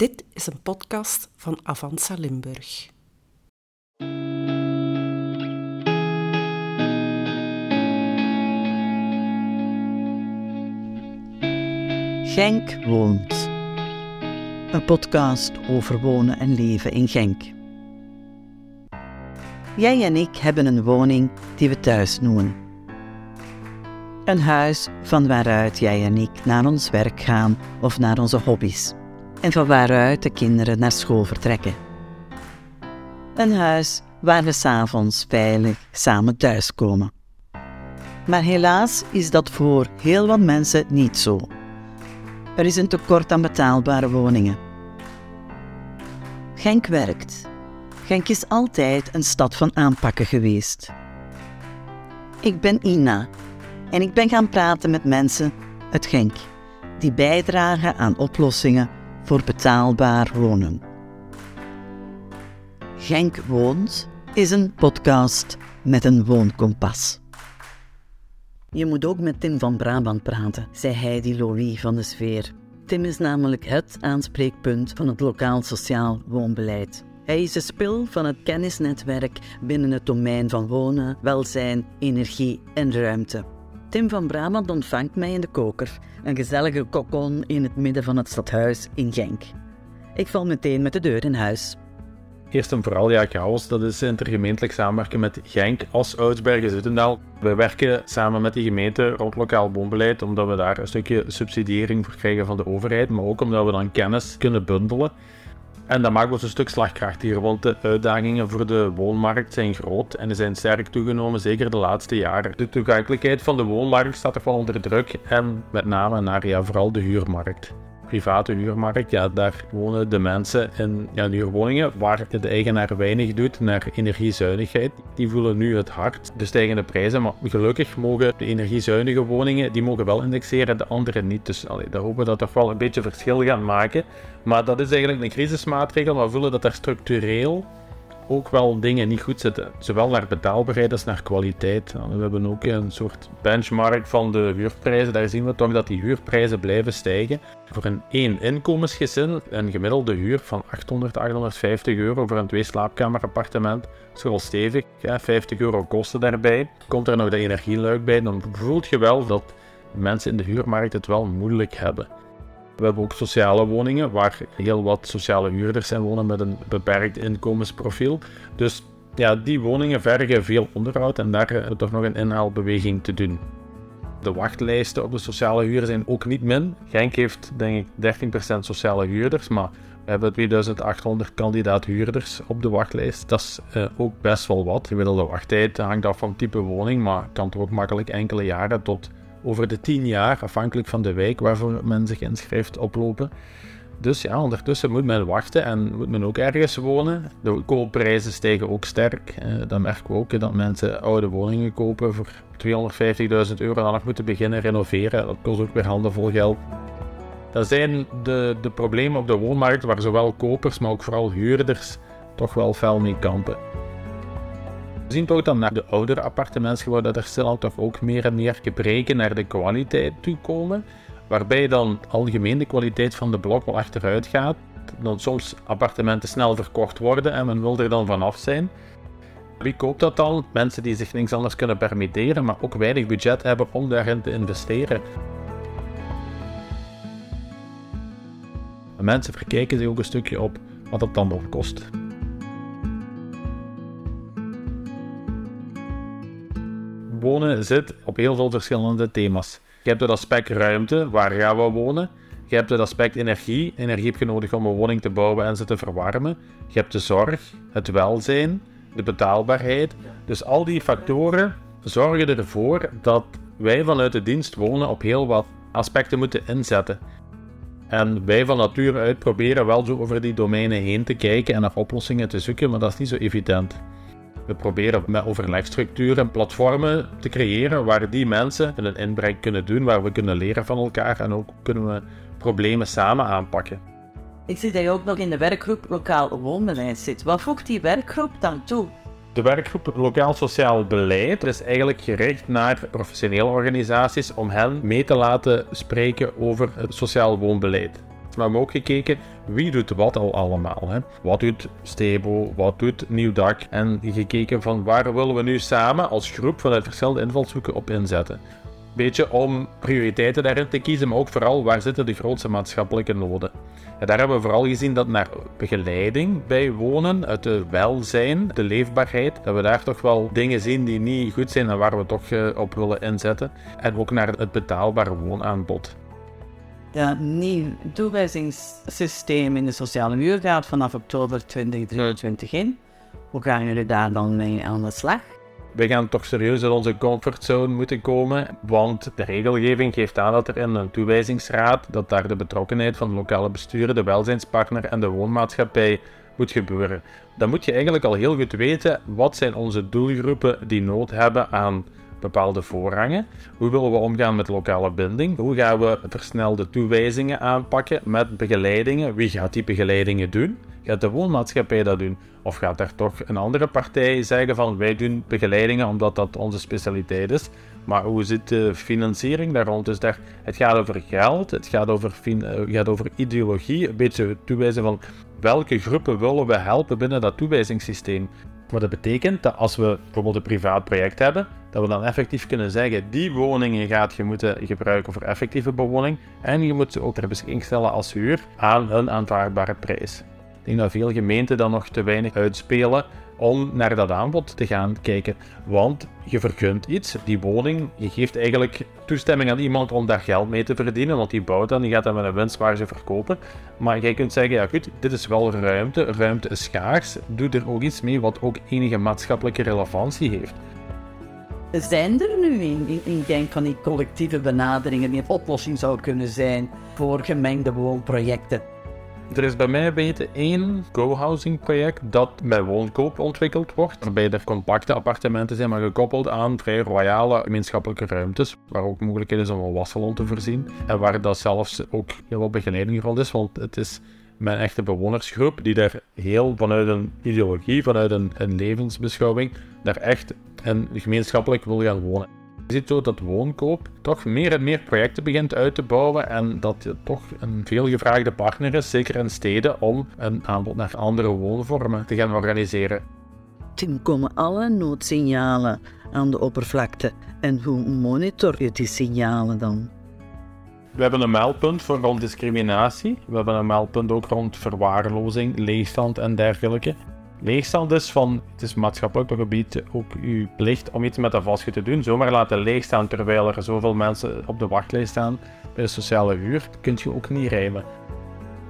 Dit is een podcast van Avanza Limburg. Genk woont. Een podcast over wonen en leven in Genk. Jij en ik hebben een woning die we thuis noemen. Een huis van waaruit jij en ik naar ons werk gaan of naar onze hobby's. En van waaruit de kinderen naar school vertrekken. Een huis waar we s'avonds veilig samen thuiskomen. Maar helaas is dat voor heel wat mensen niet zo. Er is een tekort aan betaalbare woningen. Genk werkt. Genk is altijd een stad van aanpakken geweest. Ik ben Ina en ik ben gaan praten met mensen uit Genk die bijdragen aan oplossingen voor betaalbaar wonen. Genk Woont is een podcast met een woonkompas. Je moet ook met Tim van Brabant praten, zei Heidi Louis van de Sfeer. Tim is namelijk het aanspreekpunt van het lokaal sociaal woonbeleid. Hij is de spil van het kennisnetwerk binnen het domein van wonen, welzijn, energie en ruimte. Tim van Brabant ontvangt mij in de koker, een gezellige kokon in het midden van het stadhuis in Genk. Ik val meteen met de deur in huis. Eerst en vooral, ja, chaos, dat is intergemeentelijk samenwerken met Genk als Oudsbergen Zuttendaal. We werken samen met die gemeente rond lokaal woonbeleid, omdat we daar een stukje subsidiëring voor krijgen van de overheid, maar ook omdat we dan kennis kunnen bundelen. En dat maakt ons een stuk slagkrachtiger, want de uitdagingen voor de woonmarkt zijn groot en zijn sterk toegenomen, zeker de laatste jaren. De toegankelijkheid van de woonmarkt staat wel onder druk en met name naar ja, vooral de huurmarkt private huurmarkt, ja, daar wonen de mensen in huurwoningen waar de eigenaar weinig doet naar energiezuinigheid. Die voelen nu het hard, de stijgende prijzen, maar gelukkig mogen de energiezuinige woningen, die mogen wel indexeren, de andere niet. Dus allee, daar hopen we dat toch wel een beetje verschil gaan maken. Maar dat is eigenlijk een crisismaatregel, we voelen dat er structureel ook wel dingen niet goed zitten. Zowel naar betaalbaarheid als naar kwaliteit. We hebben ook een soort benchmark van de huurprijzen. Daar zien we toch dat die huurprijzen blijven stijgen. Voor een één inkomensgezin een gemiddelde huur van 800, 850 euro voor een twee slaapkamer appartement. is wel stevig, ja, 50 euro kosten daarbij. Komt er nog de energieluik bij, dan voelt je wel dat mensen in de huurmarkt het wel moeilijk hebben. We hebben ook sociale woningen waar heel wat sociale huurders zijn wonen met een beperkt inkomensprofiel. Dus ja, die woningen vergen veel onderhoud en daar hebben we toch nog een inhaalbeweging te doen. De wachtlijsten op de sociale huur zijn ook niet min. Genk heeft denk ik 13% sociale huurders, maar we hebben 2800 kandidaat huurders op de wachtlijst. Dat is uh, ook best wel wat. De wachttijd hangt af van type woning, maar kan toch ook makkelijk enkele jaren tot over de 10 jaar, afhankelijk van de wijk waarvoor men zich inschrijft, oplopen. Dus ja, ondertussen moet men wachten en moet men ook ergens wonen. De koopprijzen stijgen ook sterk. Eh, dan merken we ook dat mensen oude woningen kopen voor 250.000 euro en dan nog moeten beginnen renoveren. Dat kost ook weer handenvol geld. Dat zijn de, de problemen op de woonmarkt waar zowel kopers, maar ook vooral huurders toch wel fel mee kampen. We zien toch dan naar de oudere appartementsgebouwen dat er toch ook meer en meer gebreken naar de kwaliteit toekomen. Waarbij dan algemeen de kwaliteit van de blok wel achteruit gaat. Dan soms appartementen snel verkocht worden en men wil er dan vanaf zijn. Wie koopt dat dan? Mensen die zich niks anders kunnen permitteren, maar ook weinig budget hebben om daarin te investeren. Mensen verkijken zich ook een stukje op wat het dan nog kost. Wonen zit op heel veel verschillende thema's. Je hebt het aspect ruimte, waar gaan we wonen? Je hebt het aspect energie. Energie heb je nodig om een woning te bouwen en ze te verwarmen. Je hebt de zorg, het welzijn, de betaalbaarheid. Dus al die factoren zorgen ervoor dat wij vanuit de dienst wonen op heel wat aspecten moeten inzetten. En wij van nature uit proberen wel zo over die domeinen heen te kijken en naar oplossingen te zoeken, maar dat is niet zo evident. We proberen met overlegstructuren en platformen te creëren waar die mensen een inbreng kunnen doen, waar we kunnen leren van elkaar en ook kunnen we problemen samen aanpakken. Ik zie dat je ook nog in de werkgroep Lokaal Woonbeleid zit. Wat voegt die werkgroep dan toe? De werkgroep Lokaal Sociaal Beleid is eigenlijk gericht naar professionele organisaties om hen mee te laten spreken over het sociaal woonbeleid. We hebben ook gekeken wie doet wat al allemaal. Hè? Wat doet Stebo, wat doet Nieuwdak en gekeken van waar willen we nu samen als groep vanuit verschillende invalshoeken op inzetten. Beetje om prioriteiten daarin te kiezen, maar ook vooral waar zitten de grootste maatschappelijke noden. En daar hebben we vooral gezien dat naar begeleiding bij wonen, het welzijn, de leefbaarheid, dat we daar toch wel dingen zien die niet goed zijn en waar we toch eh, op willen inzetten. En ook naar het betaalbare woonaanbod. Ja, nieuw toewijzingssysteem in de sociale huur gaat vanaf oktober 2023 in. Hoe gaan jullie daar dan mee aan de slag? We gaan toch serieus uit onze comfortzone moeten komen, want de regelgeving geeft aan dat er in een toewijzingsraad, dat daar de betrokkenheid van de lokale besturen, de welzijnspartner en de woonmaatschappij moet gebeuren. Dan moet je eigenlijk al heel goed weten, wat zijn onze doelgroepen die nood hebben aan bepaalde voorrangen? Hoe willen we omgaan met lokale binding? Hoe gaan we versnelde toewijzingen aanpakken met begeleidingen? Wie gaat die begeleidingen doen? Gaat de woonmaatschappij dat doen? Of gaat er toch een andere partij zeggen van wij doen begeleidingen omdat dat onze specialiteit is? Maar hoe zit de financiering daar rond? Dus daar, het gaat over geld, het gaat over, het eh, gaat over ideologie, een beetje toewijzen van welke groepen willen we helpen binnen dat toewijzingssysteem. Wat dat betekent dat als we bijvoorbeeld een privaat project hebben, dat we dan effectief kunnen zeggen, die woningen gaat je moeten gebruiken voor effectieve bewoning en je moet ze ook ter beschikking stellen als huur aan een aanvaardbare prijs. Ik denk dat veel gemeenten dan nog te weinig uitspelen om naar dat aanbod te gaan kijken. Want je vergunt iets, die woning, je geeft eigenlijk toestemming aan iemand om daar geld mee te verdienen, want die bouwt dan, die gaat dan met een winstmarge verkopen. Maar jij kunt zeggen, ja goed, dit is wel ruimte, ruimte is schaars, doe er ook iets mee wat ook enige maatschappelijke relevantie heeft. Zijn er nu in, in denk van die collectieve benaderingen die een oplossing zou kunnen zijn voor gemengde woonprojecten? Er is bij mij weten één co-housing project dat met woonkoop ontwikkeld wordt, waarbij er compacte appartementen zijn, maar gekoppeld aan vrij royale gemeenschappelijke ruimtes, waar ook mogelijkheid is om een wassalon te voorzien en waar dat zelfs ook heel veel begeleiding rond is, want het is mijn echte bewonersgroep die daar heel vanuit een ideologie, vanuit een, een levensbeschouwing, daar echt en gemeenschappelijk wil gaan wonen. Je ziet zo dat woonkoop toch meer en meer projecten begint uit te bouwen en dat je toch een veelgevraagde partner is, zeker in steden, om een aanbod naar andere woonvormen te gaan organiseren. Tim, komen alle noodsignalen aan de oppervlakte en hoe monitor je die signalen dan? We hebben een meldpunt voor rond discriminatie. We hebben een meldpunt ook rond verwaarlozing, leegstand en dergelijke. Leegstand is van, het is maatschappelijk gebied ook uw plicht om iets met dat vastgoed te doen. Zomaar laten leegstaan terwijl er zoveel mensen op de wachtlijst staan bij de sociale huur, kun je ook niet rijmen.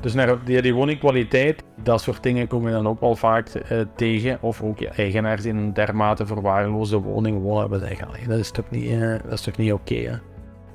Dus naar die, woningkwaliteit, dat soort dingen komen dan ook wel vaak uh, tegen. Of ook ja, eigenaars in een dermate verwaarloosde woning wonen. We zeggen, dat is toch niet, uh, niet oké.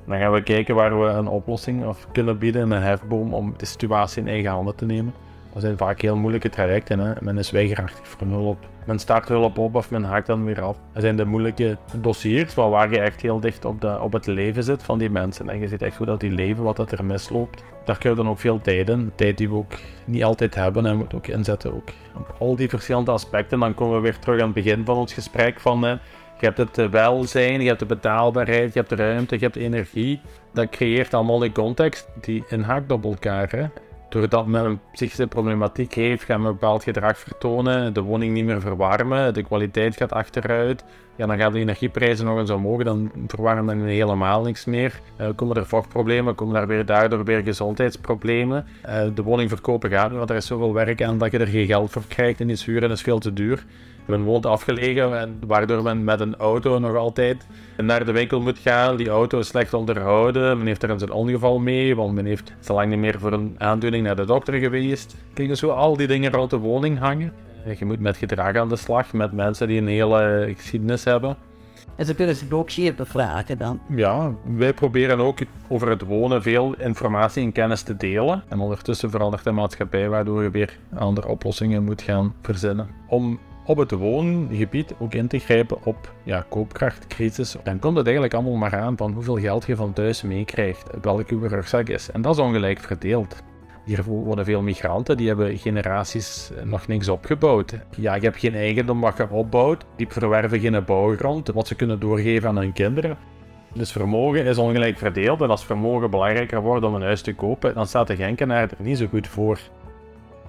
Dan gaan we kijken waar we een oplossing of kunnen bieden, een hefboom, om de situatie in eigen handen te nemen. Dat zijn vaak heel moeilijke trajecten. Hè. Men is weigerachtig voor hulp. Men start hulp op of men haakt dan weer af. Dat zijn de moeilijke dossiers waar je echt heel dicht op, de, op het leven zit van die mensen. En je ziet echt hoe dat die leven, wat dat er misloopt. Daar kun je dan ook veel tijd in. Tijd die we ook niet altijd hebben en moeten ook inzetten ook. Op al die verschillende aspecten. Dan komen we weer terug aan het begin van ons gesprek van... je hebt het eh, welzijn, je hebt de betaalbaarheid, je hebt de ruimte, je hebt de energie. Dat creëert allemaal een context die inhaakt op elkaar. Hè? Doordat men een psychische problematiek heeft, gaan we een bepaald gedrag vertonen, de woning niet meer verwarmen, de kwaliteit gaat achteruit. Ja, dan gaan de energieprijzen nog eens omhoog, dan verwarmen dan helemaal niks meer. Uh, komen er vochtproblemen, komen er weer daardoor weer gezondheidsproblemen. Uh, de woning verkopen gaat want er is zoveel werk aan dat je er geen geld voor krijgt en is huur en is veel te duur. Men woont afgelegen, en waardoor men met een auto nog altijd naar de winkel moet gaan. Die auto is slecht onderhouden. Men heeft er een ongeval mee, want men heeft zo lang niet meer voor een aandoening naar de dokter geweest. Kijk, dus zo al die dingen rond de woning hangen. Eh, je moet met gedrag aan de slag, met mensen die een hele geschiedenis hebben. En ze kunnen zich ook hier bevragen dan. Ja, wij proberen ook over het wonen veel informatie en kennis te delen. En ondertussen verandert de maatschappij, waardoor je weer andere oplossingen moet gaan verzinnen. Om op het woongebied ook in te grijpen op ja, koopkrachtcrisis, dan komt het eigenlijk allemaal maar aan van hoeveel geld je van thuis meekrijgt, welke uw rugzak is. En dat is ongelijk verdeeld. Hier wonen veel migranten, die hebben generaties nog niks opgebouwd. Ja, je hebt geen eigendom wat je opbouwt, die verwerven geen bouwgrond, wat ze kunnen doorgeven aan hun kinderen. Dus vermogen is ongelijk verdeeld en als vermogen belangrijker wordt om een huis te kopen, dan staat de Genkenaar er niet zo goed voor.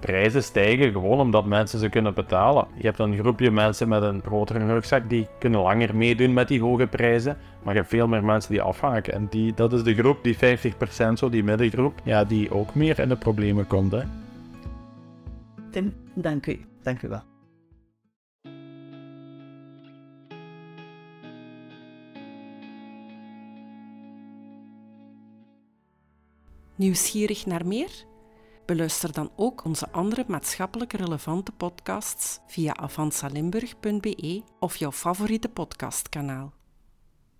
Prijzen stijgen gewoon omdat mensen ze kunnen betalen. Je hebt een groepje mensen met een grotere rugzak die kunnen langer meedoen met die hoge prijzen, maar je hebt veel meer mensen die afhaken. En die, dat is de groep, die 50% zo, die middengroep, ja, die ook meer in de problemen komt. Hè. Tim, dank u. Dank u wel. Nieuwsgierig naar meer? Beluister dan ook onze andere maatschappelijk relevante podcasts via avansalimburg.be of jouw favoriete podcastkanaal.